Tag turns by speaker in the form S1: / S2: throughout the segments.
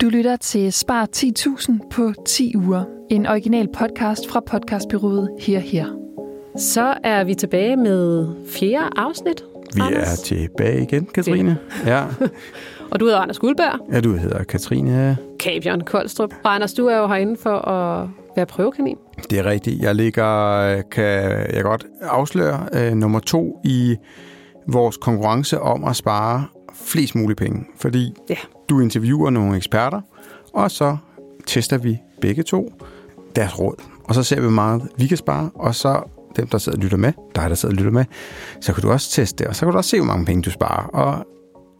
S1: Du lytter til Spar 10.000 på 10 uger. En original podcast fra podcastbyrået Her Her.
S2: Så er vi tilbage med fjerde afsnit.
S3: Vi
S2: Anders.
S3: er tilbage igen, Katrine. Ja.
S2: Og du hedder Anders Guldberg,
S3: ja, du hedder Katrine.
S2: Kabion Koldstrup. Og Anders, du er jo herinde for at være prøvekanin.
S3: Det er rigtigt. Jeg ligger, kan jeg godt afsløre, øh, nummer to i vores konkurrence om at spare flest mulige penge. Fordi
S2: Ja.
S3: Du interviewer nogle eksperter, og så tester vi begge to deres råd. Og så ser vi, hvor meget vi kan spare, og så dem, der sidder og lytter med, dig, der sidder og lytter med, så kan du også teste det, og så kan du også se, hvor mange penge du sparer. Og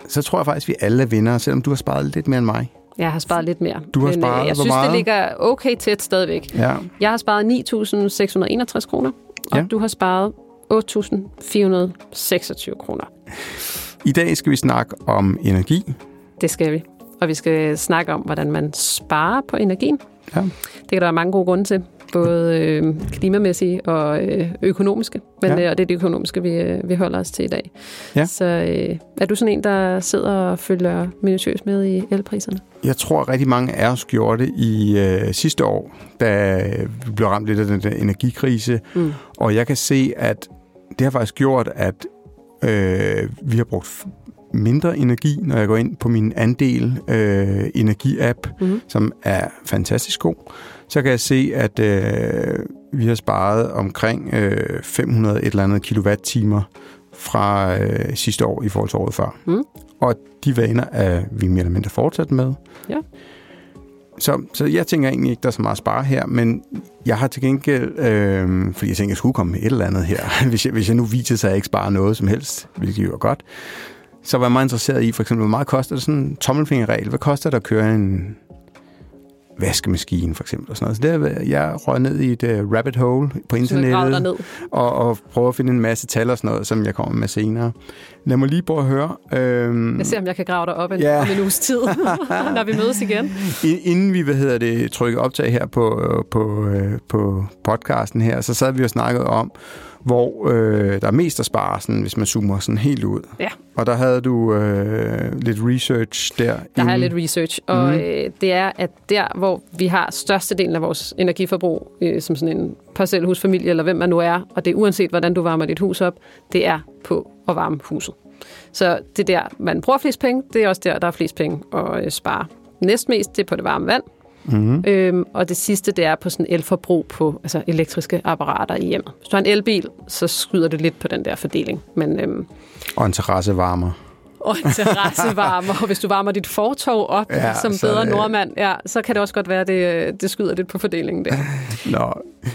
S3: så tror jeg faktisk, at vi alle er vinder, selvom du har sparet lidt mere end mig.
S2: Jeg har sparet lidt mere.
S3: Du har
S2: Men, øh,
S3: sparet
S2: Jeg
S3: hvor
S2: synes,
S3: meget?
S2: det ligger okay tæt stadigvæk.
S3: Ja,
S2: Jeg har sparet 9.661 kroner, og
S3: Ja.
S2: du har sparet 8.426 kroner.
S3: I dag skal vi snakke om energi.
S2: Det skal vi. Og vi skal snakke om, hvordan man sparer på energien.
S3: Ja.
S2: Det kan der være mange gode grunde til. Både øh, klimamæssige og øh, økonomiske. Men,
S3: Ja.
S2: øh, og det er det økonomiske, vi, øh, vi holder os til i dag.
S3: Ja.
S2: Så øh, er du sådan en, der sidder og følger minutiøst med i elpriserne?
S3: Jeg tror, at rigtig mange af os gjorde det i øh, sidste år, da vi blev ramt lidt af den der energikrise.
S2: Mm.
S3: Og jeg kan se, at det har faktisk gjort, at øh, vi har brugt mindre energi, når jeg går ind på min andel øh, energi-app,
S2: Mhm.
S3: som er fantastisk god. Så kan jeg se, at øh, vi har sparet omkring øh, 500 et eller andet kilowatt-timer fra øh, sidste år i forhold til året før.
S2: Mm.
S3: Og de vaner er vi mere eller mindre fortsat med.
S2: Ja.
S3: Så, så jeg tænker egentlig ikke, der er så meget at spare her, men jeg har til gengæld, øh, fordi jeg tænker, jeg skulle komme med et eller andet her, hvis jeg, hvis jeg nu viser sig, at jeg ikke sparer noget som helst, hvilket jo er godt, så var jeg meget interesseret i, for eksempel, hvor meget koster det sådan en tommelfingerregel? Hvad koster det at køre en vaskemaskine, for eksempel? Og sådan noget. Så der, jeg røg ned i et uh, rabbit hole på internettet og, og prøver at finde en masse tal og sådan noget, som jeg kommer med senere. Lad mig lige prøve at høre. Øhm,
S2: Jeg ser, om jeg kan grave dig op en,
S3: Ja.
S2: om en uges tid, når vi mødes igen.
S3: Inden vi, hvad hedder det, trykker optag her på, øh, på, øh, på podcasten her, så sad vi og snakkede om, hvor øh, der er mest at spare, sådan, hvis man zoomer sådan helt ud.
S2: Ja.
S3: Og der havde du øh, lidt research der.
S2: Der har jeg lidt research, og
S3: Mhm.
S2: øh, det er, at der, hvor vi har størstedelen af vores energiforbrug, øh, som sådan en parcelhusfamilie, eller hvem man nu er, og det er uanset, hvordan du varmer dit hus op, det er på at varme huset. Så det er der, man bruger flest penge, det er også der, der er flest penge at øh, spare. Næstmest, det er på det varme vand,
S3: Mhm.
S2: øhm, og det sidste, det er på sådan elforbrug på altså elektriske apparater i hjemmet. Hvis du har en elbil, så skyder det lidt på den der fordeling. Men øhm,
S3: Og en terrassevarmer.
S2: Og en terrassevarmer. Og hvis du varmer dit fortov op
S3: Ja,
S2: som
S3: så,
S2: bedre
S3: øh,
S2: nordmand, ja, så kan det også godt være, at det, det skyder lidt på fordelingen der.
S3: Nå,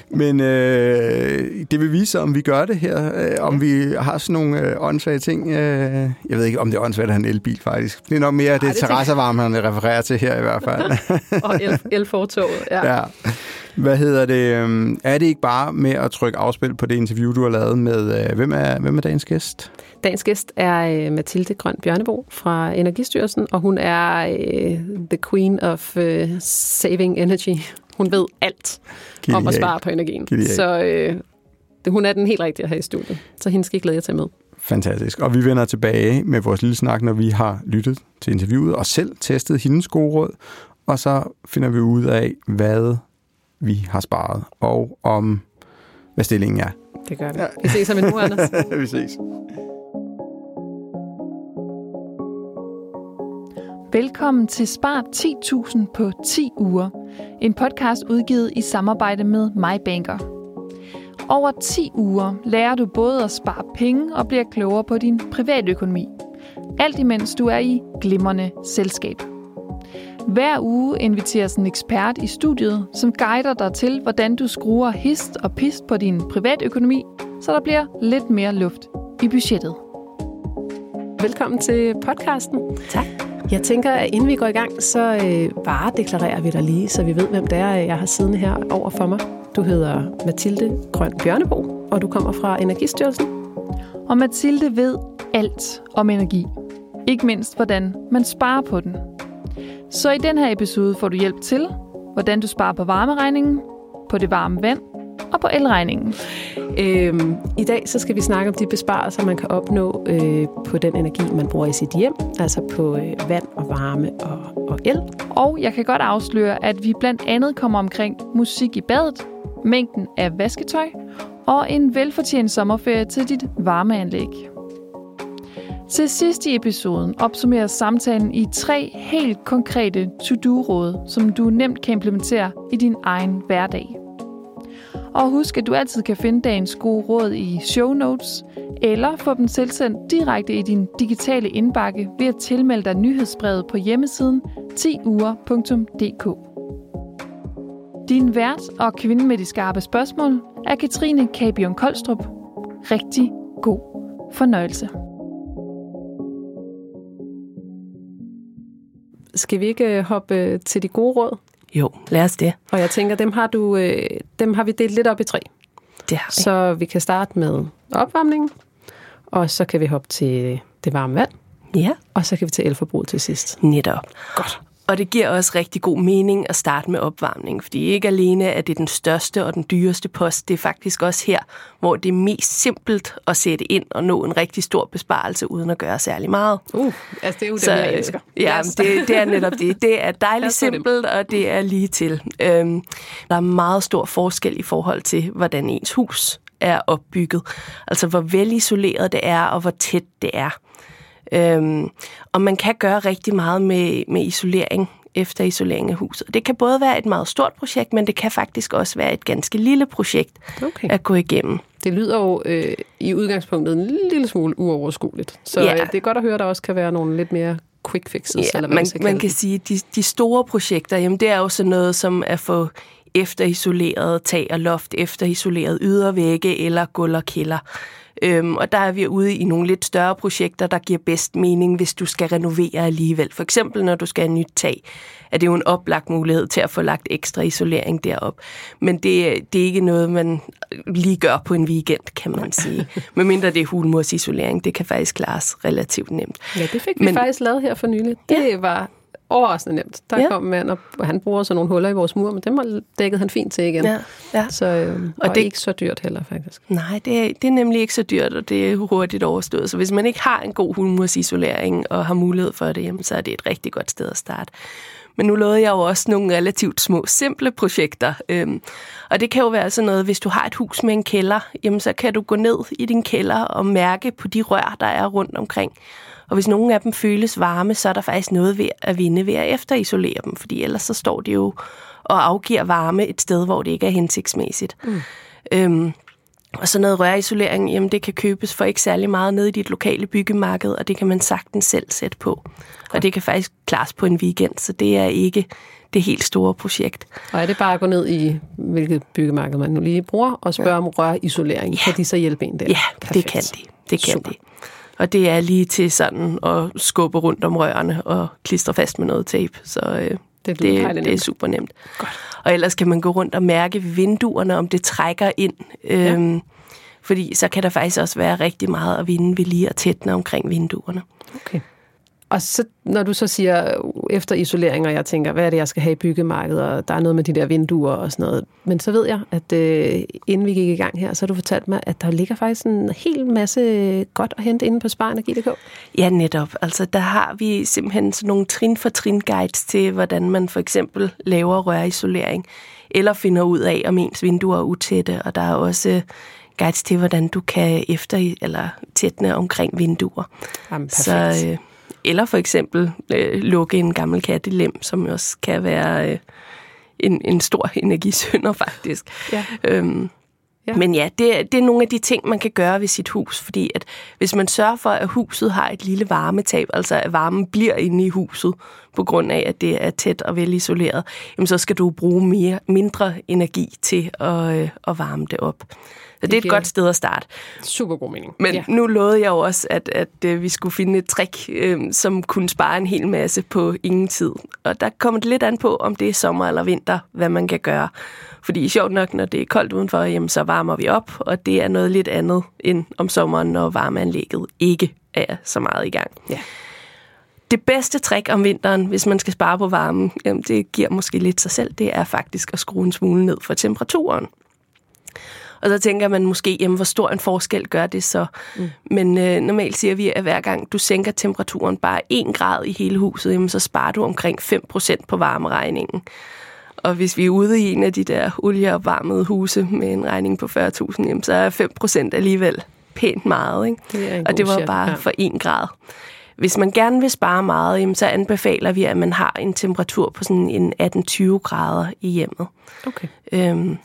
S3: men øh, det vil vise, om vi gør det her, øh, om vi har sådan nogle øh, åndssvage ting. Øh, jeg ved ikke, om det er åndssvagt at have en elbil, faktisk. Det er nok mere det,
S2: det
S3: det terrassevarmerne refererer til her i hvert fald.
S2: Og el, elfortoget, ja. ja.
S3: ja. Hvad hedder det? øhm, Er det ikke bare med at trykke afspil på det interview, du har lavet med... Øh, hvem, er, hvem er dagens gæst?
S2: Dagens gæst er øh, Mathilde Grøn Bjørnebo fra Energistyrelsen, og hun er øh, the queen of øh, saving energy. Hun ved alt om at
S3: Genial.
S2: spare på energien.
S3: Genial.
S2: Så øh, hun er den helt rigtige her i studiet. Så hende skal I glæde jer til med.
S3: Fantastisk. Og vi vender tilbage med vores lille snak, når vi har lyttet til interviewet og selv testet hendes gode råd. Og så finder vi ud af, hvad vi har sparet, og om hvad stillingen er.
S2: Det gør vi. Vi ses om en uge, Anders.
S3: vi ses.
S1: Velkommen til Spar 10.000 på 10 uger. En podcast udgivet i samarbejde med MyBanker. Over 10 uger lærer du både at spare penge og bliver klogere på din privatøkonomi. Alt imens du er i glimrende selskab. Hver uge inviteres en ekspert i studiet, som guider dig til, hvordan du skruer hist og pist på din privatøkonomi, så der bliver lidt mere luft i budgettet.
S2: Velkommen til podcasten. Tak. Jeg tænker, at inden vi går i gang, så øh, varedeklarerer vi dig lige, så vi ved, hvem det er, jeg har siddende her over for mig. Du hedder Mathilde Grøn Bjørnebo, og du kommer fra Energistyrelsen.
S1: Og Mathilde ved alt om energi. Ikke mindst, hvordan man sparer på den. Så i den her episode får du hjælp til, hvordan du sparer på varmeregningen, på det varme vand og på elregningen.
S2: Øhm, I dag så skal vi snakke om de besparelser, man kan opnå øh, på den energi, man bruger i sit hjem, altså på øh, vand og varme og, og el.
S1: Og jeg kan godt afsløre, at vi blandt andet kommer omkring musik i badet, mængden af vasketøj og en velfortjent sommerferie til dit varmeanlæg. Til sidst i episoden opsummerer samtalen i tre helt konkrete to-do-råd, som du nemt kan implementere i din egen hverdag. Og husk, at du altid kan finde dagens gode råd i show notes, eller få dem tilsendt direkte i din digitale indbakke ved at tilmelde dig nyhedsbrevet på hjemmesiden 10uger.dk. Din vært og kvinde med de skarpe spørgsmål er Katrine Kabion Koldstrup. Rigtig god fornøjelse.
S2: Skal vi ikke øh, hoppe øh, til de gode råd?
S4: Jo, lad os det.
S2: Og jeg tænker, dem har, du, øh, dem har vi delt lidt op i tre.
S4: Det har vi.
S2: Så vi kan starte med opvarmningen, og så kan vi hoppe til det varme vand,
S4: Ja,
S2: og så kan vi til elforbruget til sidst.
S4: netop. Godt. Og det giver også rigtig god mening at starte med opvarmning, fordi ikke alene er det den største og den dyreste post, det er faktisk også her, hvor det er mest simpelt at sætte ind og nå en rigtig stor besparelse uden at gøre særlig meget.
S2: Uh, altså det er jo det,
S4: Så,
S2: jeg
S4: øh,
S2: elsker.
S4: Ja,
S2: Yes.
S4: det, det er netop det. Det er dejligt
S2: dem.
S4: simpelt, og det er lige til. Øhm, der er meget stor forskel i forhold til, hvordan ens hus er opbygget. Altså, hvor velisoleret det er, og hvor tæt det er. Øhm, og man kan gøre rigtig meget med, med isolering efter isolering af huset. Det kan både være et meget stort projekt, men det kan faktisk også være et ganske lille projekt
S2: Okay.
S4: at gå igennem.
S2: Det lyder jo øh, i udgangspunktet en lille smule uoverskueligt. Så
S4: Ja.
S2: øh, det er godt at høre, at der også kan være nogle lidt mere quick fixes.
S4: Ja,
S2: eller
S4: man, man
S2: kalde
S4: kan sige, at de, de store projekter, jamen det er jo sådan noget som at få efterisoleret tag og loft, efterisoleret ydervægge eller gulv og kælder. Øhm, og der er vi ude i nogle lidt større projekter, der giver bedst mening, hvis du skal renovere alligevel. For eksempel, når du skal have nyt tag, er det jo en oplagt mulighed til at få lagt ekstra isolering derop. Men det, det er ikke noget, man lige gør på en weekend, kan man sige. Medmindre det er hulmursisolering, det kan faktisk klares relativt nemt.
S2: Ja, det fik vi
S4: Men-
S2: faktisk lavet her for nylig. Det ja. var overraskende nemt. Der
S4: Ja.
S2: kom mand, og han bruger så nogle huller i vores mur, men dem dækkede han fint til igen.
S4: Ja, ja.
S2: Så, øh, og,
S4: Og det-
S2: ikke så dyrt heller, faktisk.
S4: Nej, det er, det er nemlig ikke så dyrt, og det er hurtigt overstået. Så hvis man ikke har en god hulmursisolering og har mulighed for det, jamen, så er det et rigtig godt sted at starte. Men nu lovede jeg jo også nogle relativt små, simple projekter. Øhm, og det kan jo være sådan noget, hvis du har et hus med en kælder, jamen så kan du gå ned i din kælder og mærke på de rør, der er rundt omkring. Og hvis nogle af dem føles varme, så er der faktisk noget ved at vinde ved at efterisolere dem, fordi ellers så står de jo og afgiver varme et sted, hvor det ikke er hensigtsmæssigt. Mm. Øhm, og sådan noget rørisolering, jamen det kan købes for ikke særlig meget nede i dit lokale byggemarked, og det kan man sagtens selv sætte på. Og det kan faktisk klares på en weekend, så det er ikke det helt store projekt.
S2: Og er det bare at gå ned i, hvilket byggemarked man nu lige bruger, og spørge ja. om rørisolering? Ja. Kan de så hjælpe en der?
S4: Ja, det kan de. Det kan
S2: Super.
S4: de. Og det er lige til sådan at skubbe rundt om rørene og klistre fast med noget tape. Så øh,
S2: Det
S4: det, det, det er
S2: nemt.
S4: super nemt. Godt. Og ellers kan man gå rundt og mærke vinduerne, om det trækker ind. Øhm, Fordi så kan der faktisk også være rigtig meget at vinde ved lige at tætne omkring vinduerne.
S2: Okay. Og så, når du så siger øh, efter isolering, og jeg tænker, hvad er det, jeg skal have i byggemarkedet, og der er noget med de der vinduer og sådan noget. Men så ved jeg, at øh, inden vi gik i gang her, så har du fortalt mig, at der ligger faktisk en hel masse godt at hente inde på sparenergi.dk.
S4: Ja, netop. Altså, der har vi simpelthen sådan nogle trin for trin guides til, hvordan man for eksempel laver rørisolering, eller finder ud af, om ens vinduer er utætte, og der er også guides til, hvordan du kan efter eller tætne omkring vinduer.
S2: Jamen,
S4: Så, øh, eller for eksempel øh, lukke en gammel kattelem, som også kan være øh, en, en stor energisynder faktisk.
S2: Ja.
S4: Øhm,
S2: Ja.
S4: Men ja, det, er- det er nogle af de ting, man kan gøre ved sit hus, fordi at hvis man sørger for, at huset har et lille varmetab, altså at varmen bliver inde i huset, på grund af, at det er tæt og velisoleret, jamen så skal du bruge mere, mindre energi til at, øh, at varme det op. Så det, det er et godt sted at starte.
S2: Super god mening.
S4: Men
S2: ja.
S4: nu lovede jeg jo også, at, at øh, vi skulle finde et trick, øh, som kunne spare en hel masse på ingen tid. Og der kommer det lidt an på, om det er sommer eller vinter, hvad man kan gøre. Fordi sjovt nok, når det er koldt udenfor, jamen, så varmer vi op, og det er noget lidt andet end om sommeren, når varmeanlægget ikke er så meget i gang.
S2: Ja.
S4: Det bedste trick om vinteren, hvis man skal spare på varmen, jamen, det giver måske lidt sig selv, det er faktisk at skrue en smule ned for temperaturen. Og så tænker man måske, jamen, hvor stor en forskel gør det så? Mm. Men øh, normalt siger vi, at hver gang du sænker temperaturen bare 1 grad i hele huset, jamen, så sparer du omkring 5% på varmeregningen. Og hvis vi er ude i en af de der olieopvarmede huse med en regning på 40.000, jamen, så er 5% alligevel pænt meget. Ikke?
S2: Det
S4: og det var bare
S2: ja.
S4: for 1 grad. Hvis man gerne vil spare meget, jamen, så anbefaler vi, at man har en temperatur på sådan en 18-20 grader i hjemmet.
S2: Okay.
S4: Øhm,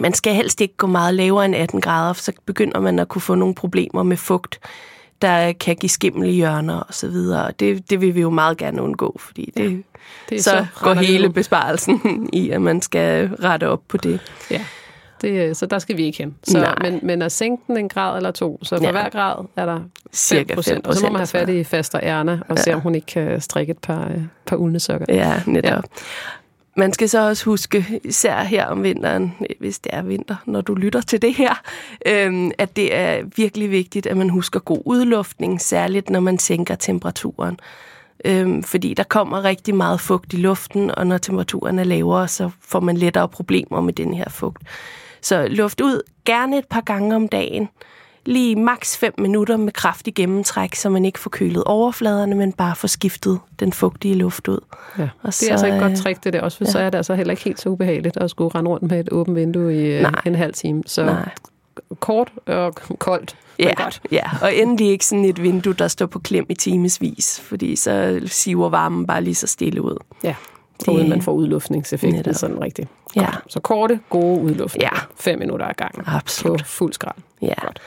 S4: man skal helst ikke gå meget lavere end 18 grader, for så begynder man at kunne få nogle problemer med fugt, der kan give skimmel i hjørner og så videre. Og det, det vil vi jo meget gerne undgå, fordi det,
S2: Det er
S4: så, så går
S2: det
S4: hele
S2: ud.
S4: besparelsen i, at man skal rette op på det.
S2: Ja. Det, så der skal vi ikke hen. Så,
S4: Nej.
S2: men, men at sænke den en grad eller to, så for
S4: Ja.
S2: ja. hver grad er der 5%.
S4: Cirka 5%,
S2: Og så må man have fat i faster Erna og ja. se, om hun ikke kan strikke et par, øh, par uldne sokker.
S4: Ja, netop. Ja. Man skal så også huske, især her om vinteren, hvis det er vinter, når du lytter til det her, øhm, at det er virkelig vigtigt, at man husker god udluftning, særligt når man sænker temperaturen. Øhm, fordi der kommer rigtig meget fugt i luften, og når temperaturen er lavere, så får man lettere problemer med den her fugt. Så luft ud gerne et par gange om dagen. Lige maks 5 minutter med kraftig gennemtræk, så man ikke får kølet overfladerne, men bare får skiftet den fugtige luft ud.
S2: Ja.
S4: Og
S2: Det er
S4: så,
S2: altså et
S4: øh,
S2: godt trick, det der også, for ja. så er det altså heller ikke helt så ubehageligt at skulle rende rundt med et åbent vindue i øh,
S4: Nej.
S2: en halv time. Så
S4: Nej.
S2: kort og koldt,
S4: Ja,
S2: godt.
S4: ja, og endelig ikke sådan et vindue, der står på klem i timesvis, fordi så siver varmen bare lige så stille ud.
S2: Ja,
S4: Det-
S2: uden man får udluftningseffekten
S4: Netop.
S2: sådan rigtigt.
S4: Ja.
S2: Godt. Så korte, gode udluftninger.
S4: Ja.
S2: Fem minutter ad gangen.
S4: Absolut.
S2: På fuld skrald.
S4: Ja.
S2: Godt.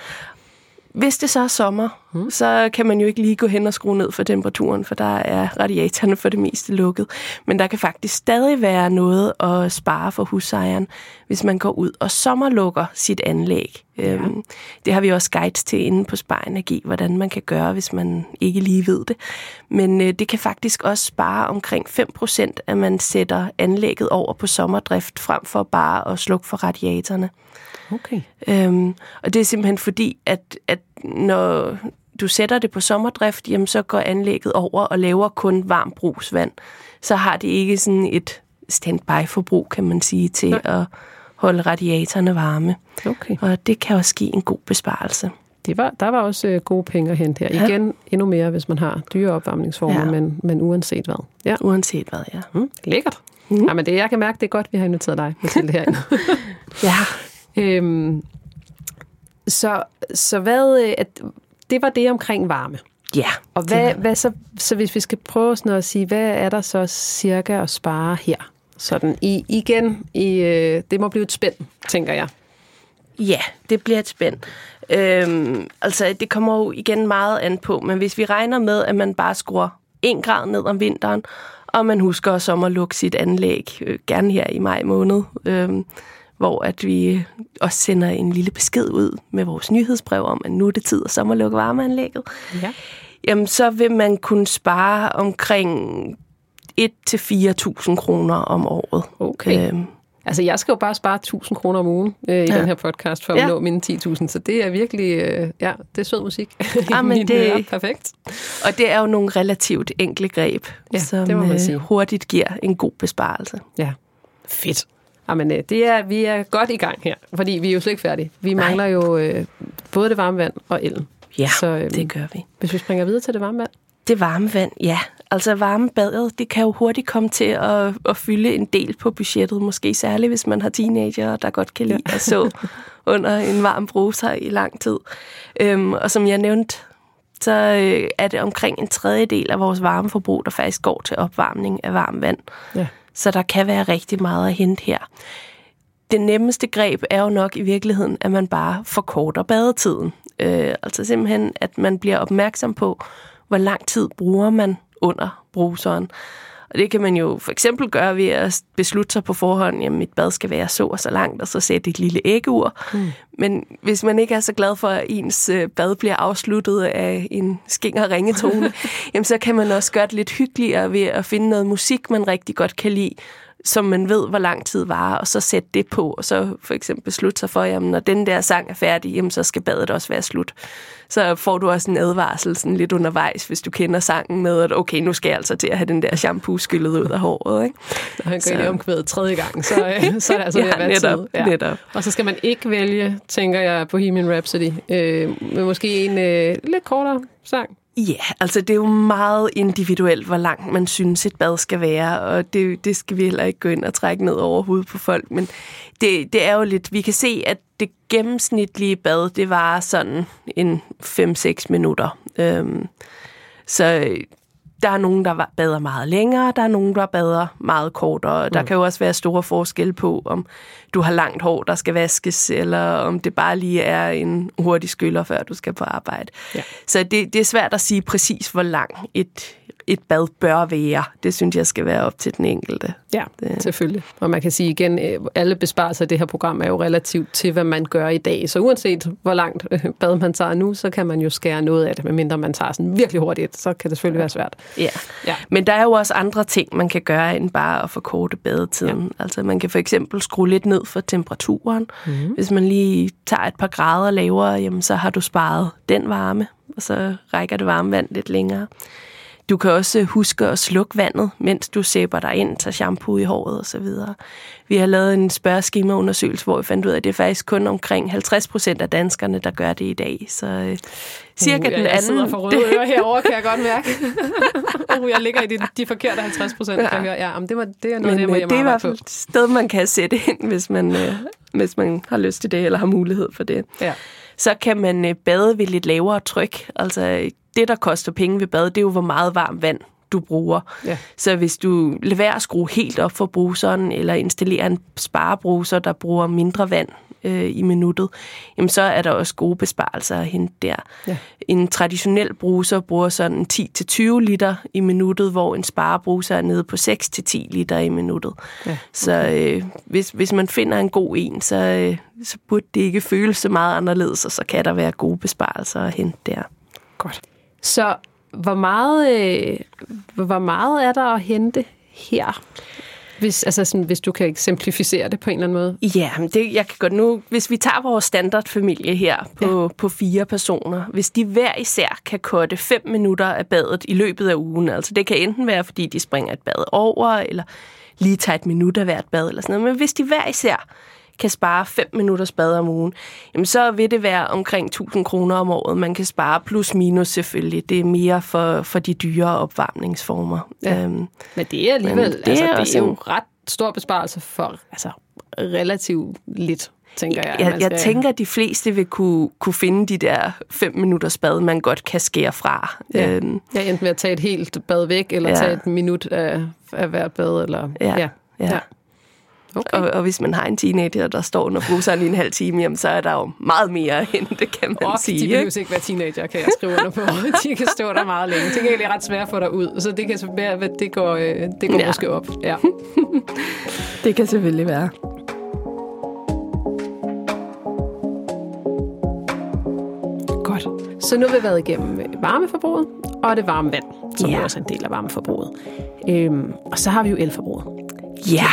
S4: Hvis det så er sommer, hmm. så kan man jo ikke lige gå hen og skrue ned for temperaturen, for der er radiatorerne for det meste lukket. Men der kan faktisk stadig være noget at spare for husejeren, hvis man går ud og sommerlukker sit anlæg. Ja. Øhm, det har vi også guides til inde på Spar Energi, hvordan man kan gøre, hvis man ikke lige ved det. Men øh, det kan faktisk også spare omkring 5%, at man sætter anlægget over på sommerdrift, frem for bare at slukke for radiatorerne.
S2: Okay.
S4: Øhm, og det er simpelthen fordi, at, at når du sætter det på sommerdrift, jamen så går anlægget over og laver kun varmt brugsvand. Så har det ikke sådan et standby-forbrug, kan man sige, til
S2: Nej.
S4: at holde radiatorerne varme.
S2: Okay.
S4: Og det kan også give en god besparelse.
S2: Det var, der var også øh, gode penge at hente her.
S4: Ja.
S2: Igen endnu mere, hvis man har dyre opvarmningsformer,
S4: Ja.
S2: men, men uanset hvad. Ja.
S4: Uanset hvad, ja.
S2: Mm, lækkert. Mm. Jamen, det, jeg kan mærke, det er godt, vi har inviteret dig til det herinde.
S4: Ja,
S2: øhm, så, så hvad, øh, at, det var det omkring varme.
S4: ja.
S2: Og hvad, hvad så, så hvis vi skal prøve sådan at sige, hvad er der så cirka at spare her? Sådan i, igen, i, øh, det må blive et spænd, tænker jeg.
S4: Ja, det bliver et spænd. Øhm, altså, det kommer jo igen meget an på, men hvis vi regner med, at man bare skruer 1 grad ned om vinteren, og man husker at sommerlukke sit anlæg, øh, gerne her i maj måned, øhm, hvor at vi også sender en lille besked ud med vores nyhedsbrev om, at nu er det tid at sommerlukke varmeanlægget,
S2: Ja.
S4: jamen så vil man kunne spare omkring 1-4.000 kroner om året.
S2: Okay.
S4: Øhm,
S2: Altså, jeg skal jo bare spare 1000 kroner om ugen øh, i
S4: Ja.
S2: den her podcast for at
S4: Ja.
S2: nå mine 10.000, så det er virkelig, øh, ja, det er sød musik. i
S4: Jamen,
S2: mine
S4: det-
S2: ører. Perfekt.
S4: Og det er jo nogle relativt enkle greb,
S2: Ja,
S4: som
S2: det må man
S4: øh, hurtigt giver en god besparelse.
S2: Ja, fedt. Jamen, øh, det er, vi er godt i gang her, fordi vi er jo slet ikke færdige. Vi
S4: Nej.
S2: mangler jo øh, både det varme vand og elen.
S4: Ja,
S2: Så, øhm,
S4: det gør vi.
S2: Hvis vi springer videre til det varme vand.
S4: Det varme vand, ja. Altså varmebadet, det kan jo hurtigt komme til at, at fylde en del på budgettet. Måske særligt, hvis man har teenager, der godt kan lide at så under en varm bruser i lang tid. Øhm, og som jeg nævnte, så øh, er det omkring en tredjedel af vores varmeforbrug, der faktisk går til opvarmning af varmt vand.
S2: Ja.
S4: Så der kan være rigtig meget at hente her. Det nemmeste greb er jo nok i virkeligheden, at man bare forkorter badetiden. Øh, altså simpelthen, at man bliver opmærksom på, hvor lang tid bruger man under bruseren. Og det kan man jo for eksempel gøre ved at beslutte sig på forhånd, at mit bad skal være så og så langt, og så sætte et lille æggeur. Mm. Men hvis man ikke er så glad for, at ens øh, bad bliver afsluttet af en skinger ringetone, jamen så kan man også gøre det lidt hyggeligere ved at finde noget musik, man rigtig godt kan lide, som man ved, hvor lang tid var, og så sætte det på, og så for eksempel beslutte sig for, jamen når den der sang er færdig, jamen så skal badet også være slut. Så får du også en advarsel sådan lidt undervejs, hvis du kender sangen med, at okay, nu skal jeg altså til at have den der shampoo skyllet ud af håret. Ikke?
S2: Når han går ind i omkvædet tredje gang, så, øh, så er det altså
S4: Ja,
S2: være
S4: netop,
S2: tid. Ja.
S4: netop.
S2: Og så skal man ikke vælge, tænker jeg, Bohemian Rhapsody, øh, men måske en øh, lidt kortere sang.
S4: Ja, altså det er jo meget individuelt, hvor langt man synes, et bad skal være, og det, det skal vi heller ikke gå ind og trække ned over hovedet på folk, men det, det er jo lidt, vi kan se, at det gennemsnitlige bad, det var sådan en 5-6 minutter. Øhm, så der er nogen, der bader meget længere, der er nogen, der bader meget kortere. Der kan jo også være store forskelle på, om du har langt hår, der skal vaskes, eller om det bare lige er en hurtig skyller, før du skal på arbejde.
S2: Ja.
S4: Så det, det er svært at sige præcis, hvor lang et, et bad bør være. Det synes jeg skal være op til den enkelte.
S2: Ja, det. selvfølgelig. Og man kan sige igen, øh, alle besparelser i det her program er jo relativt til, hvad man gør i dag. Så uanset hvor langt øh, bad man tager nu, så kan man jo skære noget af det, medmindre man tager sådan virkelig hurtigt, så kan det selvfølgelig være svært.
S4: Ja.
S2: Ja.
S4: Men der er jo også andre ting, man kan gøre, end bare at forkorte badetiden. Ja. Altså man kan for eksempel skrue lidt ned for temperaturen. Mm. Hvis man lige tager et par grader lavere, jamen, så har du sparet den varme, og så rækker det varme vand lidt længere. Du kan også huske at slukke vandet, mens du sæber dig ind, tager shampoo i håret osv. Vi har lavet en spørgeskemaundersøgelse, hvor vi fandt ud af, at det er faktisk kun omkring 50 procent af danskerne, der gør det i dag. Så øh, cirka
S2: Uh,
S4: den
S2: jeg,
S4: anden...
S2: Jeg sidder for røde ører herovre, kan jeg godt mærke. uh, jeg ligger i de, de forkerte 50 procent, kan jeg høre. Ja, men det, var, det er noget,
S4: Men
S2: der, hvor
S4: øh,
S2: jeg
S4: det er i
S2: må
S4: hvert fald et sted, man kan sætte ind, hvis man, øh, hvis man har lyst til det, eller har mulighed for det.
S2: Ja.
S4: Så kan man øh, bade ved lidt lavere tryk. Altså det, der koster penge ved bad, det er jo, hvor meget varmt vand du bruger.
S2: Ja.
S4: Så hvis du lader være at skrue helt op for bruseren, eller installerer en sparebruser, der bruger mindre vand øh, i minuttet, jamen så er der også gode besparelser at hente der.
S2: Ja.
S4: En traditionel bruser bruger sådan 10-20 liter i minuttet, hvor en sparebruser er nede på 6-10 liter i minuttet.
S2: Ja, okay.
S4: Så øh, hvis, hvis man finder en god en, så, øh, så burde det ikke føles så meget anderledes, og så kan der være gode besparelser at hente der.
S2: Godt. Så hvor meget, øh, hvor meget er der at hente her? Hvis, altså sådan, hvis du kan eksemplificere det på en eller anden måde.
S4: Ja, men det, jeg kan godt nu, hvis vi tager vores standardfamilie her på, ja. på fire personer, hvis de hver især kan korte fem minutter af badet i løbet af ugen, altså det kan enten være, fordi de springer et bad over, eller lige tager et minut af hvert bad, eller sådan noget, men hvis de hver især kan spare 5 minutters bad om ugen, jamen så vil det være omkring 1000 kroner om året, man kan spare, plus minus selvfølgelig. Det er mere for, for de dyre opvarmningsformer.
S2: Ja.
S4: Øhm,
S2: Men det er alligevel
S4: Men
S2: det
S4: det
S2: er, altså, det er jo ret stor besparelse for altså, relativt lidt, tænker jeg.
S4: Jeg,
S2: man
S4: jeg
S2: skal-
S4: tænker, at de fleste vil kunne, kunne finde de der fem minutters bad, man godt kan skære fra.
S2: Ja.
S4: Øhm,
S2: Ja, enten ved at tage et helt bad væk, eller
S4: Ja.
S2: tage et minut af, af hvert bad. Eller,
S4: Ja.
S2: ja.
S4: ja.
S2: ja. Okay.
S4: Og, og hvis man har en teenager, der står under bruseren i en halv time, jamen, så er der jo meget mere at hente, kan man
S2: Og
S4: sige.
S2: de behøver ikke være teenager, kan jeg skrive under på. De kan stå der meget længe. Det er ret svært at få dig ud, så det, kan, være- det går, øh, det går
S4: Ja.
S2: måske op. Ja.
S4: Det kan selvfølgelig være.
S2: Godt. Så nu har vi været igennem øh, varmeforbruget og det varme vand, som
S4: Ja.
S2: ja. også er en del af varmeforbruget. Øhm, og så har vi jo elforbruget.
S4: Ja,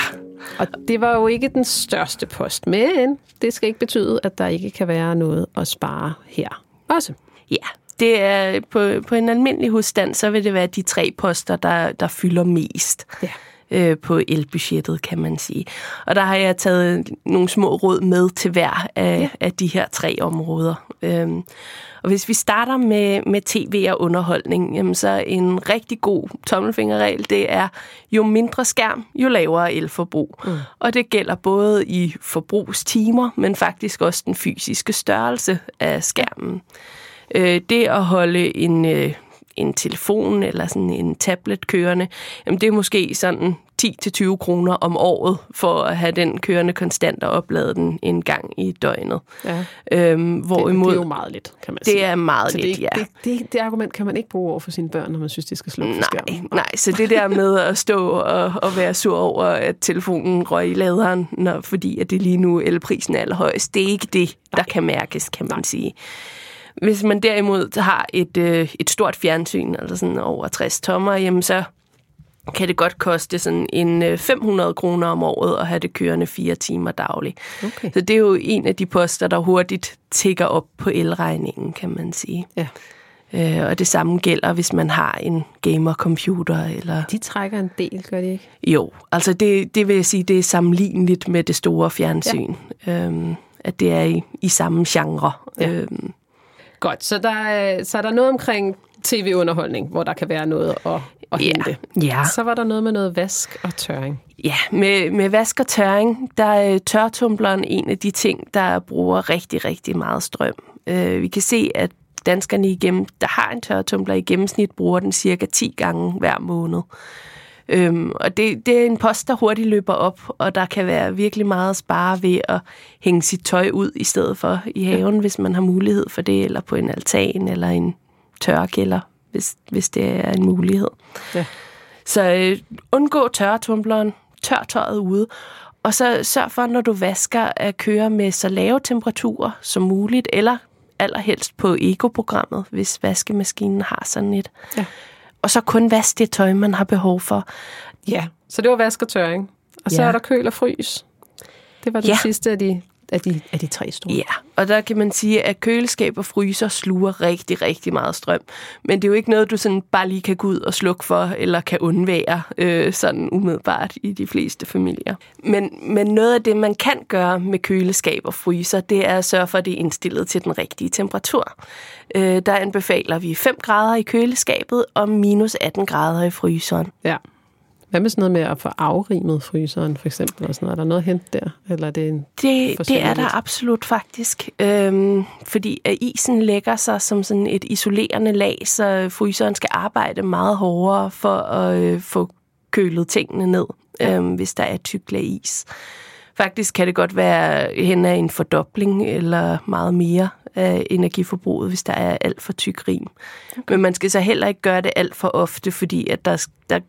S2: Og det var jo ikke den største post, men det skal ikke betyde, at der ikke kan være noget at spare her også.
S4: ja. Det er på, på en almindelig husstand, så vil det være de tre poster, der, der fylder mest.
S2: Ja.
S4: Øh, på elbudgettet, kan man sige. Og der har jeg taget nogle små råd med til hver af, ja. af de her tre områder. Øhm, og hvis vi starter med, med tv og underholdning, jamen så en rigtig god tommelfingerregel, det er jo mindre skærm, jo lavere elforbrug. Mm. Og det gælder både i forbrugstimer, men faktisk også den fysiske størrelse af skærmen. Øh, det at holde en, øh, en telefon eller sådan en tablet kørende, jamen det er måske sådan 10-20 kroner om året for at have den kørende konstant og oplade den en gang i døgnet.
S2: Ja.
S4: Øhm, hvorimod,
S2: det, det er jo meget lidt, kan man sige.
S4: det er meget
S2: så
S4: lidt,
S2: det,
S4: ja.
S2: det, det, det argument kan man ikke bruge over for sine børn, når man synes, de skal slukke
S4: Nej,
S2: skærmen.
S4: nej, så det der med at stå og, og være sur over, at telefonen røg i laderen, når, fordi at det lige nu elprisen er allerhøjst, det er ikke det, der kan mærkes, kan man sige. Hvis man derimod har et, øh, et stort fjernsyn, altså sådan over 60 tommer, jamen så kan det godt koste sådan en 500 øh, kroner om året at have det kørende fire timer dagligt.
S2: Okay.
S4: Så det er jo en af de poster, der hurtigt tigger op på elregningen, kan man sige.
S2: Ja.
S4: Øh, og det samme gælder, hvis man har en gamer-computer. Eller...
S2: De trækker en del, gør de ikke?
S4: Jo, altså det, det vil jeg sige, det er sammenligneligt med det store fjernsyn. Ja. Øhm, at det er i, i samme genre.
S2: Ja.
S4: Øhm,
S2: Godt, så der, er, så er der noget omkring tv-underholdning, hvor der kan være noget at, at
S4: Ja.
S2: hente.
S4: Ja.
S2: Så var der noget med noget vask og tørring.
S4: Ja, med, med vask og tørring, der er tørtumbleren en af de ting, der bruger rigtig, rigtig meget strøm. Øh, vi kan se, at danskerne igennem, der har en tørretumbler i gennemsnit, bruger den cirka 10 gange hver måned. Øhm, og det, det er en post, der hurtigt løber op, og der kan være virkelig meget at spare ved at hænge sit tøj ud i stedet for i haven, ja. hvis man har mulighed for det, eller på en altan, eller en tørrekælder, hvis, hvis det er en mulighed.
S2: Ja.
S4: Så øh, undgå tørretumbleren, tør tøjet ude, og så sørg for, når du vasker, at køre med så lave temperaturer som muligt, eller allerhelst på Ego-programmet, hvis vaskemaskinen har sådan et.
S2: Ja.
S4: Og så kun vask det tøj, man har behov for.
S2: Ja. Så det var vask og tørring. Og så
S4: Ja.
S2: er der køl og frys. Det var det
S4: Ja.
S2: sidste af de, af, de, af de tre store.
S4: Ja, og der kan man sige, at køleskab og fryser sluger rigtig, rigtig meget strøm. Men det er jo ikke noget, du sådan bare lige kan gå ud og slukke for, eller kan undvære øh, sådan umiddelbart i de fleste familier. Men, men noget af det, man kan gøre med køleskab og fryser, det er at sørge for, at det er indstillet til den rigtige temperatur. Øh, der anbefaler vi 5 grader i køleskabet og minus 18 grader i fryseren.
S2: ja. Hvad med sådan noget med at få afrimet fryseren, for eksempel? Eller sådan noget? Er der noget at hente der? Eller er det en...
S4: Det, det er der absolut faktisk. Øhm, fordi isen lægger sig som sådan et isolerende lag, så fryseren skal arbejde meget hårdere for at øh, få kølet tingene ned,
S2: Ja.
S4: øhm, hvis der er et tykt lag is. Faktisk kan det godt være hen af en fordobling eller meget mere af energiforbruget, hvis der er alt for tyk rim. Okay. Men man skal så heller ikke gøre det alt for ofte, fordi at der, der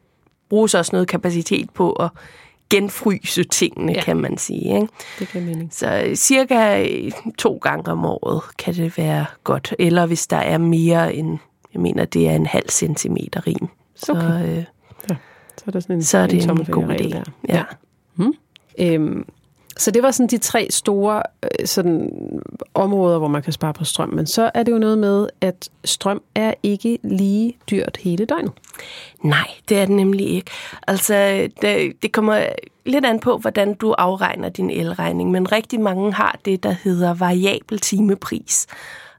S4: bruges også noget kapacitet på at genfryse tingene,
S2: Ja.
S4: ja. kan man sige. Ikke?
S2: Det giver mening.
S4: Så øh, cirka øh, to gange om året kan det være godt. Eller hvis der er mere end, jeg mener, det er en halv centimeter rim. Så,
S2: Okay.
S4: øh,
S2: Så er, der sådan en,
S4: så er det en, god idé.
S2: Der.
S4: Ja.
S2: Øhm, så det var sådan de tre store øh, sådan, områder, hvor man kan spare på strøm. Men så er det jo noget med, at strøm er ikke lige dyrt hele døgnet.
S4: Nej, det er det nemlig ikke. Altså, det, det kommer lidt an på, hvordan du afregner din elregning, men rigtig mange har det, der hedder variabel timepris.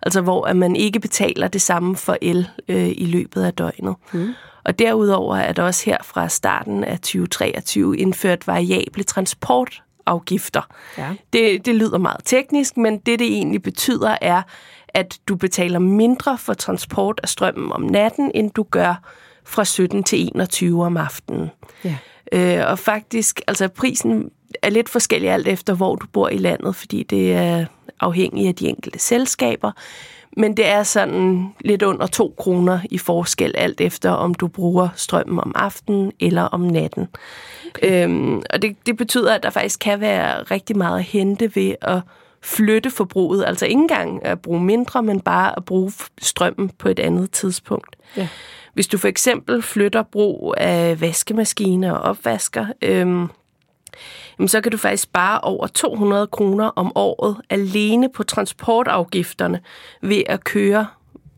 S4: Altså, hvor at man ikke betaler det samme for el øh, i løbet af døgnet. Mm. Og derudover er der også her fra starten af 2023 indført variable transportafgifter.
S2: Ja.
S4: Det, det lyder meget teknisk, men det, det egentlig betyder, er, at du betaler mindre for transport af strømmen om natten, end du gør fra 17 til 21 om aftenen.
S2: Ja.
S4: Øh, og faktisk, altså prisen er lidt forskellig alt efter, hvor du bor i landet, fordi det er afhængigt af de enkelte selskaber. Men det er sådan lidt under 2 kroner i forskel, alt efter om du bruger strømmen om aftenen eller om natten. Okay. Øhm, og det, det betyder, at der faktisk kan være rigtig meget at hente ved at flytte forbruget. Altså ikke engang at bruge mindre, men bare at bruge strømmen på et andet tidspunkt.
S2: Ja.
S4: Hvis du for eksempel flytter brug af vaskemaskiner og opvasker, øhm, jamen så kan du faktisk spare over 200 kroner om året alene på transportafgifterne ved at køre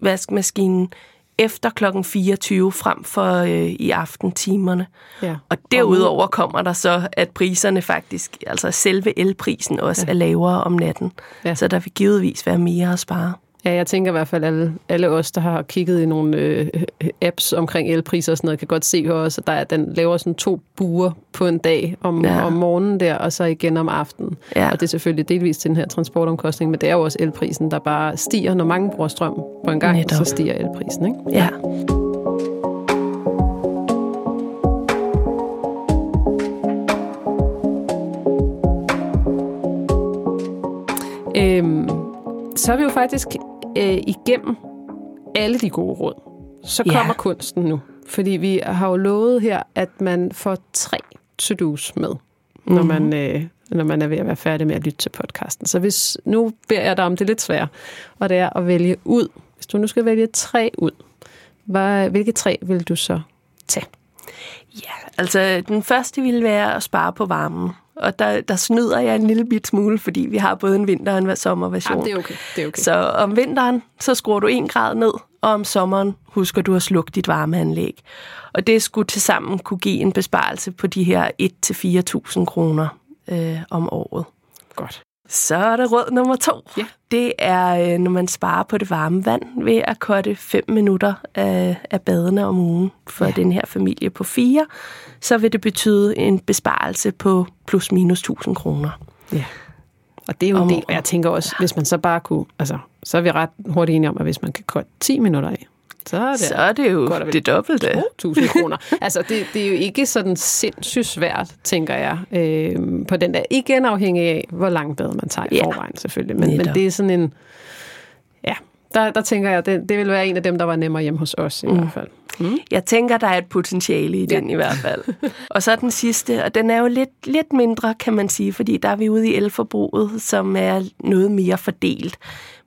S4: vaskemaskinen efter klokken 24 frem for øh, i aftentimerne.
S2: Ja.
S4: Og derudover kommer der så, at priserne faktisk, altså selve elprisen også ja. er lavere om natten.
S2: Ja.
S4: Så der vil givetvis være mere at spare.
S2: Ja, jeg tænker i hvert fald, at alle, alle os, der har kigget i nogle øh, apps omkring elpriser og sådan noget, kan godt se også, at der er, den laver sådan to buer på en dag om, ja.
S4: Ja.
S2: om morgenen der, og så igen om aftenen.
S4: Ja.
S2: Og det er selvfølgelig delvis til den her transportomkostning, men det er jo også elprisen, der bare stiger, når mange bruger strøm på en gang,
S4: Netop.
S2: så stiger elprisen, ikke?
S4: Ja.
S2: Øhm, så er vi jo faktisk øh, igennem alle de gode råd. Så
S4: Ja.
S2: kommer kunsten nu. Fordi vi har jo lovet her, at man får tre to-dos med, når,
S4: Mhm.
S2: man, øh, når man er ved at være færdig med at lytte til podcasten. Så hvis, nu beder jeg dig om det lidt svært, og det er at vælge ud. Hvis du nu skal vælge tre ud, hvad, hvilke tre vil du så tage?
S4: Ja, altså den første ville være at spare på varmen. Og der, der snyder jeg en lille bit smule, fordi vi har både en vinter- og en sommerversion.
S2: Ja, det er okay. Det er okay.
S4: Så om vinteren, så skruer du en grad ned, og om sommeren husker du at slukke dit varmeanlæg. Og det skulle tilsammen kunne give en besparelse på de her 1-4.000 kroner øh, om året.
S2: Godt.
S4: Så er der råd nummer to.
S2: Ja.
S4: Det er, øh, når man sparer på det varme vand ved at korte 5 minutter af, af badene om ugen for ja. den her familie på fire, så vil det betyde en besparelse på plus minus 1000 kroner.
S2: Ja. Og det er jo en del, og jeg tænker også, hvis man så bare kunne, altså, så er vi ret hurtigt enige om, at hvis man kan korte 10 minutter af, så er det,
S4: så er det jo
S2: vel
S4: det dobbelte.
S2: 2.000 kroner. altså, det, det er jo ikke sådan sindssygt svært, tænker jeg, øh, på den der. Igen afhængig af, hvor langt bad man tager i
S4: Ja.
S2: forvejen, selvfølgelig. Men, men det er sådan en... Ja, der, der tænker jeg, det, det vil være en af dem, der var nemmere hjemme hos os i mm. hvert fald. Mm.
S4: Jeg tænker, der er et potentiale i den i hvert fald. og så den sidste, og den er jo lidt, lidt mindre, kan man sige, fordi der er vi ude i elforbruget, som er noget mere fordelt.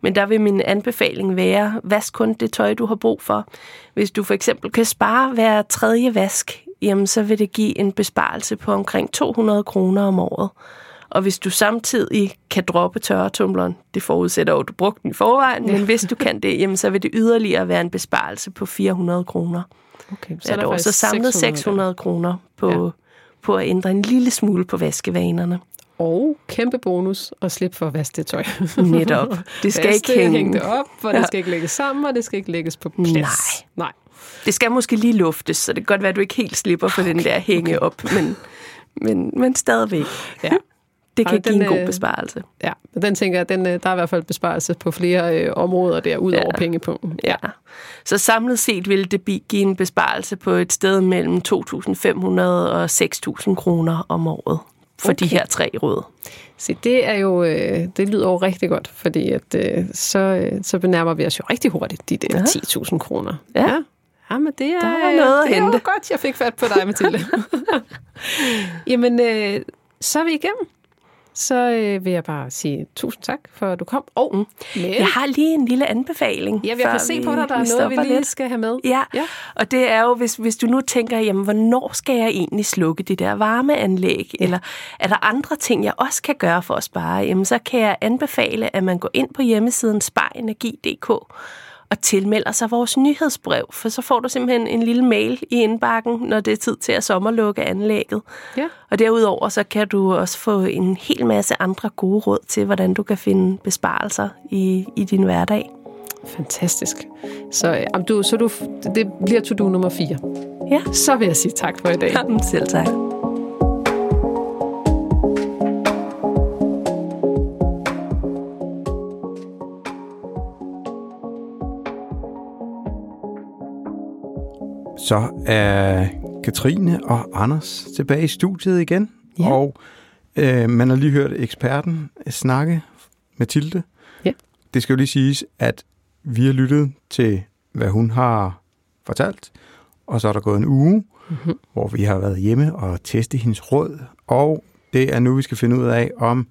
S4: Men der vil min anbefaling være, vask kun det tøj, du har brug for. Hvis du for eksempel kan spare hver tredje vask, jamen så vil det give en besparelse på omkring 200 kroner om året. Og hvis du samtidig kan droppe tørretumbleren, det forudsætter jo, at du brugte den i forvejen, men hvis du kan det, jamen så vil det yderligere være en besparelse på 400 kroner.
S2: Okay,
S4: Så, er der så samlet 600 kroner på,
S2: Ja.
S4: ja. på at ændre en lille smule på vaskevanerne.
S2: Og kæmpe bonus at slippe for at vaske det tøj.
S4: Netop. Det skal ikke hænge.
S2: hænge det op, for ja.
S4: Ja.
S2: det skal ikke lægges sammen, og det skal ikke lægges på plads.
S4: Nej.
S2: Nej.
S4: Det skal måske lige luftes, så det kan godt være, at du ikke helt slipper for den der hænge op, men, men, men stadigvæk.
S2: Ja.
S4: Det kan
S2: Ej,
S4: give
S2: den,
S4: en god
S2: øh,
S4: besparelse.
S2: Ja, men den tænker jeg, den, øh, der er i hvert fald besparelse på flere øh, områder der, ud over
S4: Ja.
S2: pengepunkten.
S4: Ja. Så samlet set vil det give en besparelse på et sted mellem 2.500 og 6.000 kroner om året for okay. de her tre råd.
S2: Se, det er jo, øh, det lyder jo rigtig godt, fordi at, øh, så, øh, så benærmer vi os jo rigtig hurtigt de der
S4: Ja.
S2: 10.000 kroner.
S4: Ja.
S2: ja. Ja, men det er,
S4: Der er noget at
S2: det er
S4: hente.
S2: godt, jeg fik fat på dig, Mathilde. Jamen, øh, så er vi igennem. Så øh, vil jeg bare sige tusind tak, for at du kom. Og, men,
S4: Jeg har lige en lille anbefaling.
S2: ja, jeg kan
S4: før
S2: se på dig, der er noget, vi lige
S4: lidt.
S2: skal have med.
S4: Ja.
S2: Ja.
S4: ja, og det er jo, hvis, hvis du nu tænker, jamen, hvornår skal jeg egentlig slukke det der varmeanlæg? Ja. Eller er der andre ting, jeg også kan gøre for at spare? Jamen, så kan jeg anbefale, at man går ind på hjemmesiden sparenergi.dk og tilmelder sig vores nyhedsbrev, for så får du simpelthen en lille mail i indbakken, når det er tid til at sommerlukke anlægget.
S2: Ja.
S4: Og derudover så kan du også få en hel masse andre gode råd til, hvordan du kan finde besparelser i, i din hverdag.
S2: Fantastisk. Så, øh, om du, så du, det bliver to-do nummer 4.
S4: Ja,
S2: Så vil jeg sige tak for i dag.
S4: selv tak.
S3: Så er Katrine og Anders tilbage i studiet igen.
S2: Ja.
S3: Og øh, man har lige hørt eksperten snakke, Mathilde.
S2: Ja.
S3: Det skal jo lige siges, at vi har lyttet til, hvad hun har fortalt. Og så er der gået en uge, mm-hmm. hvor vi har været hjemme og testet hendes råd. Og det er nu, vi skal finde ud af, om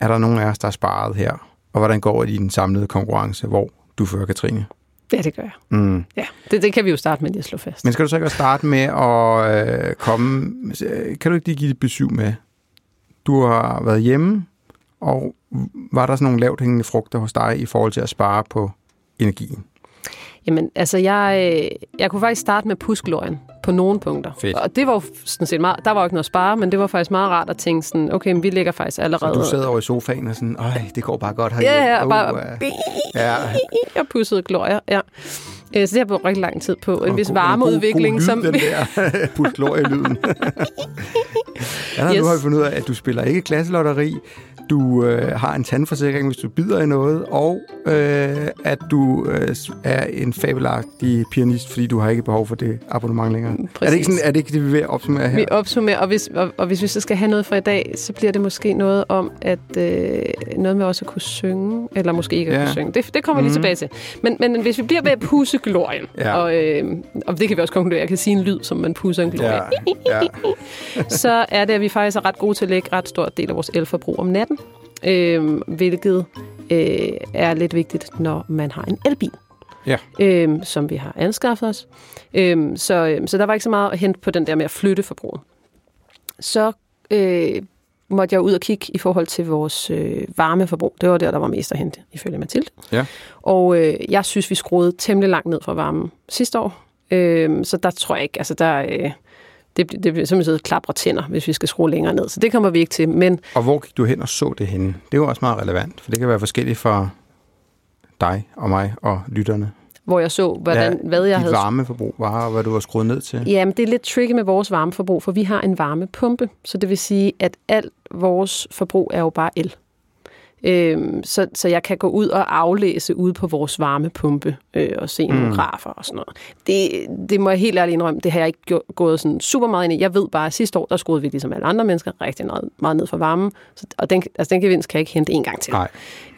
S3: er der nogen af os, der har sparet her. Og hvordan går det i den samlede konkurrence, hvor du fører, Katrine?
S2: Ja, det gør jeg.
S3: Mm.
S2: Ja, det, det kan vi jo starte med lige at slå fast.
S3: Men skal du så ikke også starte med at øh, komme... Kan du ikke lige give dit besøg med? Du har været hjemme, og var der sådan nogle lavt hængende frugter hos dig i forhold til at spare på energien?
S2: Jamen, altså, jeg, øh, jeg kunne faktisk starte med pusglorien på nogle punkter.
S3: Fedt.
S2: Og det var jo sådan set meget, der var jo ikke noget at spare, men det var faktisk meget rart at tænke sådan, okay, men vi ligger faktisk
S3: Så
S2: allerede...
S3: du sidder over i sofaen og sådan, ej, det går bare godt herhjemme.
S2: Ja, ja, og bare-
S3: uh, ja.
S2: Jeg pussede glorier, ja. Øh, Så det har jeg brugt rigtig lang tid på. En vis
S3: God-
S2: varmeudvikling,
S3: god, god
S2: som...
S3: den der pulsglorie-lyden. ja, yes. Du har fundet ud af, at du spiller ikke klasselotteri, du øh, har en tandforsikring, hvis du bider i noget, og øh, at du øh, er en fabelagtig pianist, fordi du har ikke behov for det abonnement længere. Er det,
S2: Præcis.
S3: ikke sådan, er det ikke det, vi vil opsummere her?
S2: Vi opsummerer, og hvis, og, og hvis vi så skal have noget for i dag, så bliver det måske noget om, at øh, noget med også at kunne synge, eller måske ikke at
S3: Ja.
S2: kunne synge. Det, det kommer vi lige
S3: Mhm.
S2: tilbage til. Men, men hvis vi bliver ved at pusse glorien,
S3: Ja.
S2: og, øh, og det kan vi også konkludere, jeg kan sige en lyd, som man pusser en glorie,
S3: Ja, ja.
S2: så er det, at vi faktisk er ret gode til at lægge ret stor del af vores elforbrug om natten, øh, hvilket øh, er lidt vigtigt, når man har en elbil.
S3: Ja.
S2: øhm, som vi har anskaffet os. Øhm, så, øhm, så der var ikke så meget at hente på den der med at flytte forbruget. Så øh, måtte jeg ud og kigge i forhold til vores øh, varmeforbrug. Det var der, der var mest at hente, ifølge Mathilde.
S3: Ja.
S2: Og øh, jeg synes, vi skruede temmelig langt ned for varmen sidste år. Øh, så der tror jeg ikke, altså der... Øh, det, det bliver simpelthen klapre tænder, hvis vi skal skrue længere ned. Så det kommer vi ikke til. Men
S3: Og hvor gik du hen og så det henne? Det er jo også meget relevant, for det kan være forskelligt for dig og mig og lytterne.
S2: hvor jeg så, hvordan, hvad jeg
S3: dit
S2: havde...
S3: varmeforbrug var, og hvad du var skruet ned til.
S2: Jamen, det er lidt tricky med vores varmeforbrug, for vi har en varmepumpe. Så det vil sige, at alt vores forbrug er jo bare el. Øhm, så, så jeg kan gå ud og aflæse ude på vores varmepumpe øh, og se nogle
S3: Mm.
S2: grafer og sådan noget. Det, det må jeg helt ærligt indrømme, det har jeg ikke gået sådan super meget ind i. Jeg ved bare, at sidste år, der skruede vi ligesom alle andre mennesker rigtig meget, meget ned for varmen. Så, og den, altså, den gevinst kan jeg ikke hente en gang til.
S3: Nej.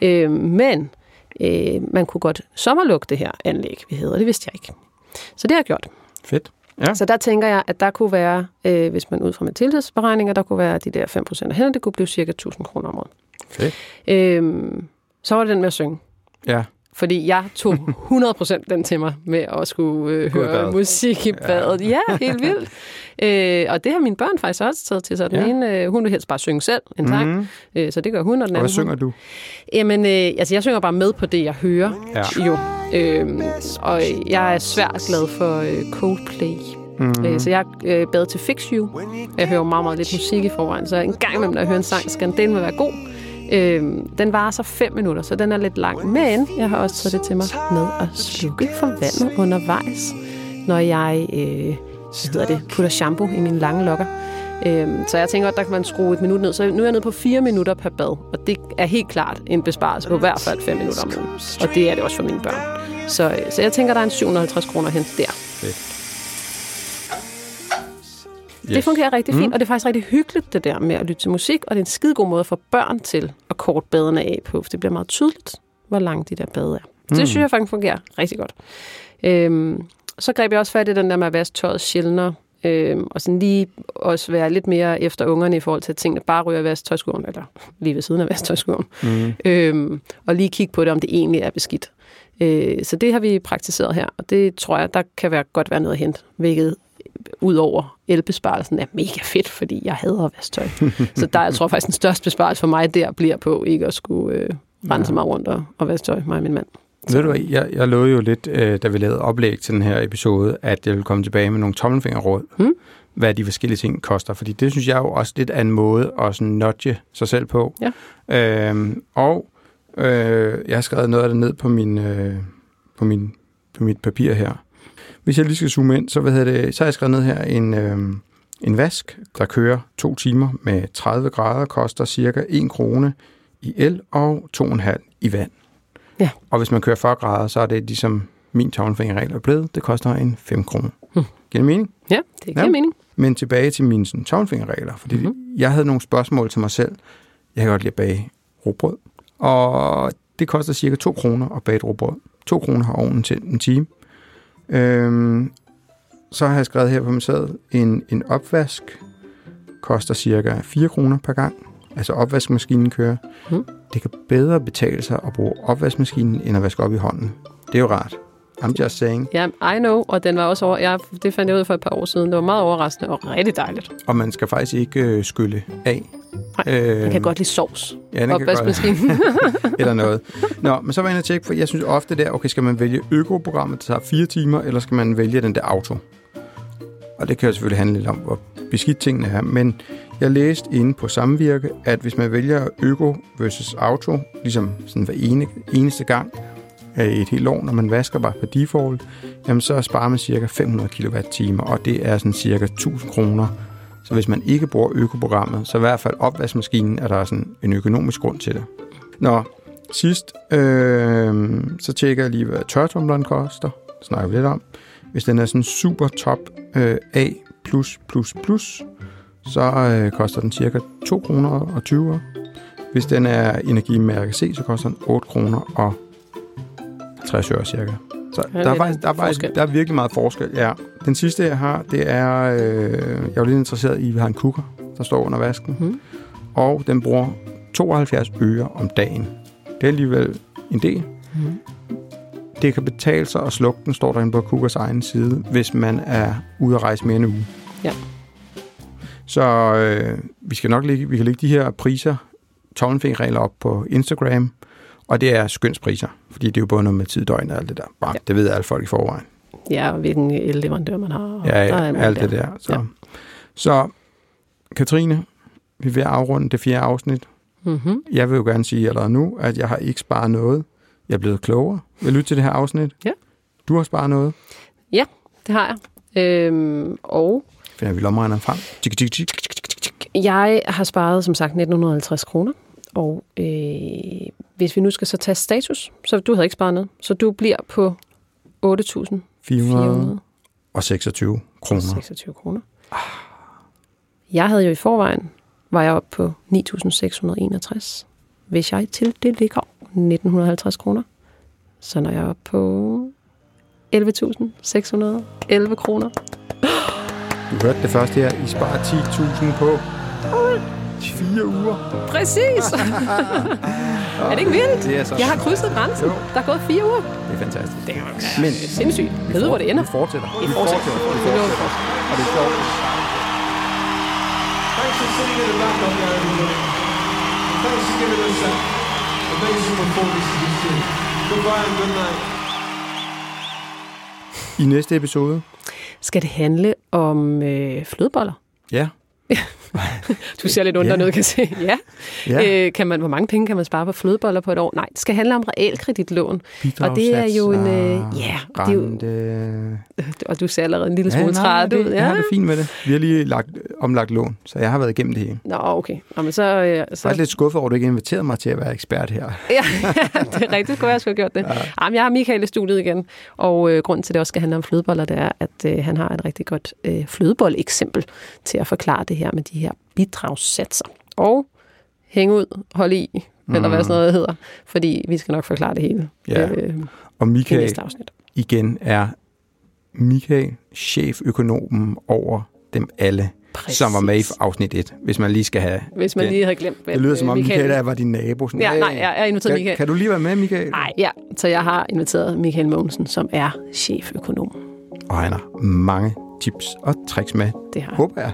S2: Øh, men øh, man kunne godt sommerlukke det her anlæg, vi hedder. Det vidste jeg ikke. Så det har jeg gjort.
S3: Fedt. Ja.
S2: Så der tænker jeg, at der kunne være, øh, hvis man ud fra Mathildes beregninger, der kunne være de der 5% af hende, det kunne blive cirka 1000 kroner om året.
S3: Fedt.
S2: Øhm, så var det den med at synge.
S3: Ja.
S2: Fordi jeg tog 100% den til mig med at skulle øh, høre
S3: bad.
S2: musik i badet. Ja, helt vildt. Øh, og det har mine børn faktisk også taget til sig. Den
S3: Ja.
S2: ene, øh, hun vil helst bare synge selv en sang,
S3: Mhm.
S2: øh, så det gør hun, og den
S3: Og
S2: anden...
S3: hvad synger
S2: hun,
S3: du?
S2: Jamen, øh, altså jeg synger bare med på det, jeg hører.
S3: Ja.
S2: Jo. Øhm, og jeg er svært glad for øh, Coldplay.
S3: Mhm.
S2: Øh, så jeg øh, bad til Fix You. Jeg hører meget, meget lidt musik i forvejen, så en gang imellem, når jeg hører en sang, skal den med være god. Øh, den varer så 5 minutter, så den er lidt lang. Men jeg har også taget det til mig med at slukke for vandet undervejs, når jeg øh, hvad hedder det, putter shampoo i mine lange lokker. Øh, så jeg tænker, at der kan man skrue et minut ned. Så nu er jeg nede på 4 minutter per bad, og det er helt klart en besparelse på i hvert fald 5 minutter om ugen. Og det er det også for mine børn. Så, øh, så jeg tænker, der er en 750 kroner hen der. der. Yes. Det fungerer rigtig fint, mm. og det er faktisk rigtig hyggeligt, det der med at lytte til musik, og det er en skide god måde få børn til at kort badene af på, for det bliver meget tydeligt, hvor langt de der bade er. Så det synes jeg faktisk fungerer rigtig godt. Øhm, så greb jeg også fat i den der med at vaske tøjet sjældnere, øhm, og sådan lige også være lidt mere efter ungerne i forhold til, at tingene bare ryger i vasketøjskurven, eller lige ved siden af vasketøjskurven,
S3: Mm.
S2: øhm, og lige kigge på det, om det egentlig er beskidt. Øh, så det har vi praktiseret her, og det tror jeg, der kan være godt være noget at hente, hvilket ud over elbesparelsen er mega fedt, fordi jeg hader vasktøj. så der jeg tror faktisk, den største besparelse for mig der bliver på ikke at skulle øh, rense
S3: Ja.
S2: mig rundt og, og vaske tøj, mig og min mand.
S3: Ved du hvad, jeg, jeg lovede jo lidt, øh, da vi lavede oplæg til den her episode, at jeg ville komme tilbage med nogle tommelfingerråd,
S2: Mm.
S3: hvad de forskellige ting koster. Fordi det synes jeg jo også lidt er en måde at sådan nudge sig selv på.
S2: Ja.
S3: Øhm, og øh, jeg har skrevet noget af det ned på, min, øh, på, min, på mit papir her. Hvis jeg lige skal zoome ind, så, hvad hedder det, så har jeg skrevet ned her en, øh, en vask, der kører to timer med 30 grader, koster cirka 1 krone i el og 2,5 i vand.
S2: Ja.
S3: Og hvis man kører 40 grader, så er det ligesom min tommelfingerregel er blevet. Det koster en 5 kroner.
S2: Hmm.
S3: Giver det mening?
S2: Ja, det giver
S3: Ja.
S2: mening.
S3: Men tilbage til mine sådan, tommelfingerregler, fordi
S2: Mhm.
S3: mm-hmm. jeg havde nogle spørgsmål til mig selv. Jeg kan godt lide at bage råbrød, og det koster cirka 2 kroner at bage et råbrød. 2 kroner har ovnen til en time. Øhm, så har jeg skrevet her på min sæd, en, en opvask koster cirka 4 kroner per gang. Altså opvaskemaskinen kører.
S2: Mm.
S3: Det kan bedre betale sig at bruge opvaskemaskinen, end at vaske op i hånden. Det er jo rart. I'm just saying.
S2: Ja, I know, og den var også over, jeg, det fandt jeg ud for et par år siden. Det var meget overraskende og rigtig dejligt.
S3: Og man skal faktisk ikke øh, skylle af.
S2: Nej,
S3: øh,
S2: Jeg kan godt lide sovs.
S3: Ja, den kan godt. Eller noget. Nå, men så var jeg inde og tjekke, for jeg synes ofte der, okay, skal man vælge økoprogrammet, der tager fire timer, eller skal man vælge den der auto? Og det kan jo selvfølgelig handle lidt om, hvor beskidt tingene er, men jeg læste inde på Samvirke, at hvis man vælger øko versus auto, ligesom sådan hver ene, eneste gang et helt år, når man vasker bare på default, jamen så sparer man cirka 500 kWh, og det er sådan cirka 1000 kroner. Så hvis man ikke bruger økoprogrammet, så i hvert fald opvaskemaskinen er der sådan en økonomisk grund til det. Nå, sidst, øh, så tjekker jeg lige, hvad tørretumbleren koster. Det snakker vi lidt om. Hvis den er sådan super top øh, A+++, så øh, koster den cirka 2 kroner og 20. Hvis den er energimærke C, så koster den 8 kroner og 60 øre cirka. Så der, er
S2: er
S3: faktisk, der, er faktisk,
S2: forskel.
S3: der er virkelig meget forskel. Ja. Den sidste, jeg har, det er... Øh, jeg er jo lidt interesseret i, at vi har en kukker, der står under vasken.
S2: Mhm.
S3: Og den bruger 72 øre om dagen. Det er alligevel en del.
S2: Mhm.
S3: det kan betale sig at slukke den, står der inde på Kukas egen side, hvis man er ude at rejse mere end en uge.
S2: Ja.
S3: Så øh, vi skal nok lægge, vi kan lægge de her priser, tommelfingerregler op på Instagram, og det er skønspriser, fordi det er jo både noget med tid, døgn og alt det der. Bare,
S2: Ja.
S3: Det ved alle folk i forvejen.
S2: Ja, og hvilken elleverandør man har. og
S3: Ja,
S2: der er
S3: ja
S2: alt muligt
S3: det der. Så,
S2: Ja.
S3: så Katrine, vi er ved at afrunde det fjerde afsnit.
S2: Mm-hmm.
S3: Jeg vil jo gerne sige allerede nu, at jeg har ikke sparet noget. Jeg er blevet klogere ved at lytte til det her afsnit.
S2: Ja.
S3: Du har sparet noget.
S2: Det har jeg. Øhm, og
S3: Finder vi lommeregneren frem. Tik, tik, tik.
S2: jeg har sparet, som sagt, 1950 kroner. Og øh, hvis vi nu skal så tage status, så du havde ikke sparet noget. Så du bliver på 8.426
S3: 426 kroner.
S2: kroner. Jeg havde jo i forvejen, var jeg oppe på 9.661. Hvis jeg til det ligger 1.950 kroner, så når jeg er oppe på 11.611 kroner.
S3: Du hørte det først her. I sparer 10.000 på fire uger.
S2: Præcis! er det ikke vildt?
S3: Det er så
S2: Jeg har krydset grænsen.
S3: Jo.
S2: Der er gået fire uger.
S3: Det er fantastisk.
S2: Det er jo
S3: Men
S2: sindssygt. Jeg ved, hvor det ender.
S3: Vi fortsætter.
S2: Vi fortsætter.
S3: Vi fortsætter. Og det er sjovt.
S5: Thanks for sitting in the back up there, everybody. Thanks for giving us that amazing performance this year. Goodbye and good night.
S3: I næste episode.
S2: Skal det handle om øh, flødeboller?
S3: Ja.
S2: Du ser lidt under
S3: Ja.
S2: noget, kan se. Ja.
S3: Ja.
S2: Øh, kan man, hvor mange penge kan man spare på flødeboller på et år? Nej, det skal handle om realkreditlån. Og det er jo en... Øh, ja, og, det er jo, og du ser allerede en lille
S3: Ja,
S2: smule
S3: nej,
S2: træt
S3: det,
S2: ud.
S3: Jeg har det fint med det. Vi har lige lagt, omlagt lån, så jeg har været igennem det hele.
S2: Nå, okay. Nå, men så, øh,
S3: Jeg er
S2: så
S3: lidt skuffet over, at du ikke inviterede mig til at være ekspert her.
S2: Ja, det er rigtigt. Skulle jeg skulle have gjort det. Ja. Jamen, jeg har Michael i studiet igen, og øh, grunden til, at det også skal handle om flødeboller, det er, at øh, han har et rigtig godt øh, flødebold-eksempel til at forklare det her med de her bidragssatser. Og hæng ud, hold i, mm. eller hvad sådan noget hedder, fordi vi skal nok forklare det hele
S3: Ja.
S2: øh,
S3: Og Michael igen er Michael cheføkonomen over dem alle,
S2: Præcis.
S3: som var med i afsnit 1, hvis man lige skal have
S2: Hvis man
S3: den.
S2: lige havde glemt, hvem
S3: Det lyder som
S2: øh,
S3: om Michael er, var din nabo. Sådan,
S2: Ja,
S3: "Hey,
S2: nej, jeg er inviteret
S3: kan,
S2: Michael.
S3: Kan du lige være med, Michael?
S2: Nej, ja. Så jeg har inviteret Michael Mogensen, som er cheføkonom.
S3: Og han har mange tips og tricks med.
S2: Det har han.
S3: Håber jeg.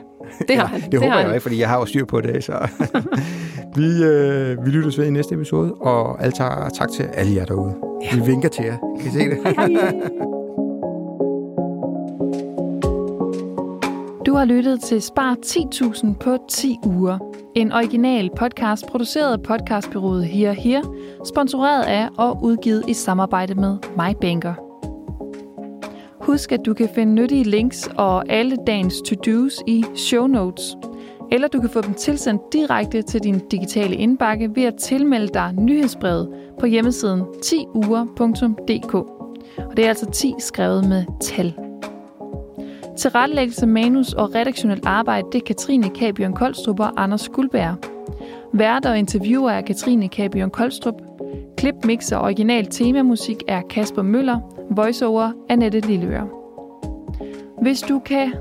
S2: Det har han.
S3: Det, det håber
S2: har
S3: jeg
S2: han.
S3: ikke, fordi jeg har jo styr på det. Så. vi, øh, vi lyttes ved i næste episode, og alt tak, tak til alle jer derude. Ja. Vi vinker til jer. Kan I se det?
S1: Du har lyttet til Spar 10.000 på 10 uger. En original podcast produceret af podcastbyrået Her Her, sponsoreret af og udgivet i samarbejde med MyBanker. Husk, at du kan finde nyttige links og alle dagens to-dos i show notes. Eller du kan få dem tilsendt direkte til din digitale indbakke ved at tilmelde dig nyhedsbrevet på hjemmesiden 10uger.dk. Og det er altså 10 skrevet med tal. Tilrettelæggelse, manus og redaktionelt arbejde, det er Katrine Kabion Koldstrup og Anders Guldberg. Værter og interviewer er Katrine Kabion Koldstrup. Klip, mix og original temamusik er Kasper Møller. Voiceover Annette Lilleøre. Hvis du kan...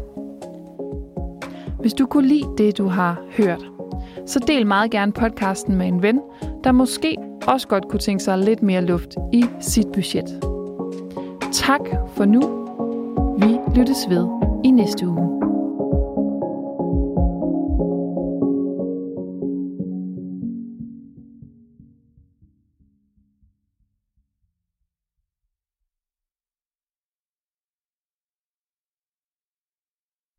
S1: Hvis du kunne lide det, du har hørt, så del meget gerne podcasten med en ven, der måske også godt kunne tænke sig lidt mere luft i sit budget. Tak for nu. Vi lyttes ved i næste uge.